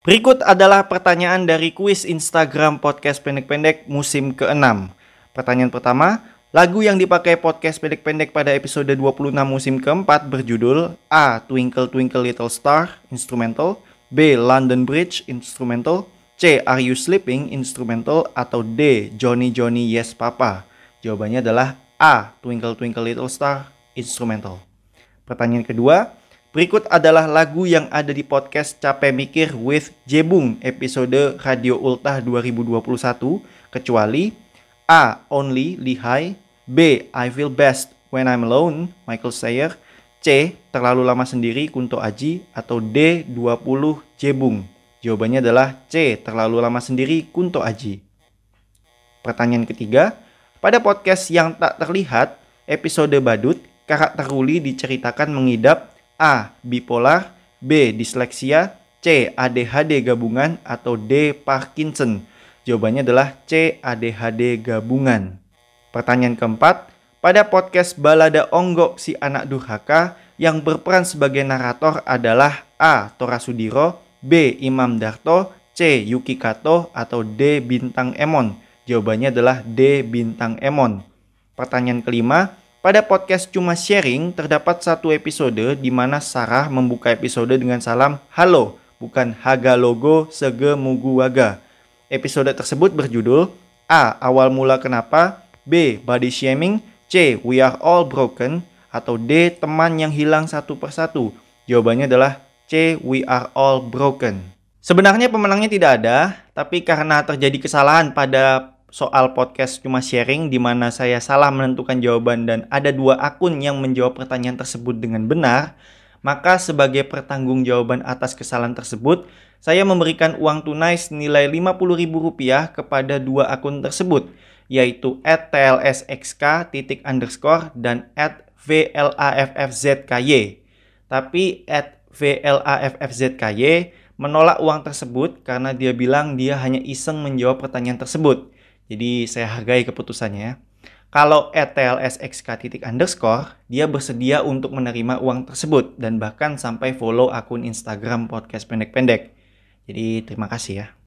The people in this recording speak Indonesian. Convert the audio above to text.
Berikut adalah pertanyaan dari kuis Instagram podcast pendek-pendek musim ke-6. Pertanyaan pertama, lagu yang dipakai podcast pendek-pendek pada episode 26 musim ke-4 berjudul A. Twinkle Twinkle Little Star, instrumental B. London Bridge, instrumental C. Are You Sleeping, instrumental atau D. Johnny Johnny Yes Papa. Jawabannya adalah A. Twinkle Twinkle Little Star, instrumental. Pertanyaan kedua, Berikut adalah lagu yang ada di podcast Capek Mikir with Jebung episode Radio Ultah 2021 kecuali A. Only Lihai B. I Feel Best When I'm Alone Michael Sayer C. Terlalu Lama Sendiri Kunto Aji atau D. 20 Jebung Jawabannya adalah C. Terlalu Lama Sendiri Kunto Aji Pertanyaan ketiga Pada podcast yang tak terlihat episode badut karakter Ruli diceritakan mengidap A. Bipolar B. Disleksia C. ADHD gabungan atau D. Parkinson Jawabannya adalah C. ADHD gabungan Pertanyaan keempat Pada podcast Balada Onggok si anak durhaka yang berperan sebagai narator adalah A. Tora Sudiro B. Imam Darto C. Yuki Kato atau D. Bintang Emon Jawabannya adalah D. Bintang Emon Pertanyaan kelima pada podcast Cuma Sharing terdapat satu episode di mana Sarah membuka episode dengan salam Halo, bukan Haga Logo Sege Mugu Waga. Episode tersebut berjudul A. Awal mula kenapa B. Body shaming C. We are all broken atau D. Teman yang hilang satu persatu Jawabannya adalah C. We are all broken Sebenarnya pemenangnya tidak ada, tapi karena terjadi kesalahan pada soal podcast cuma sharing di mana saya salah menentukan jawaban dan ada dua akun yang menjawab pertanyaan tersebut dengan benar, maka sebagai pertanggungjawaban atas kesalahan tersebut, saya memberikan uang tunai senilai Rp50.000 kepada dua akun tersebut, yaitu @tlsxk titik underscore dan @vlaffzky. Tapi @vlaffzky menolak uang tersebut karena dia bilang dia hanya iseng menjawab pertanyaan tersebut. Jadi saya hargai keputusannya. Kalau etlsxk titik underscore, dia bersedia untuk menerima uang tersebut dan bahkan sampai follow akun Instagram podcast pendek-pendek. Jadi terima kasih ya.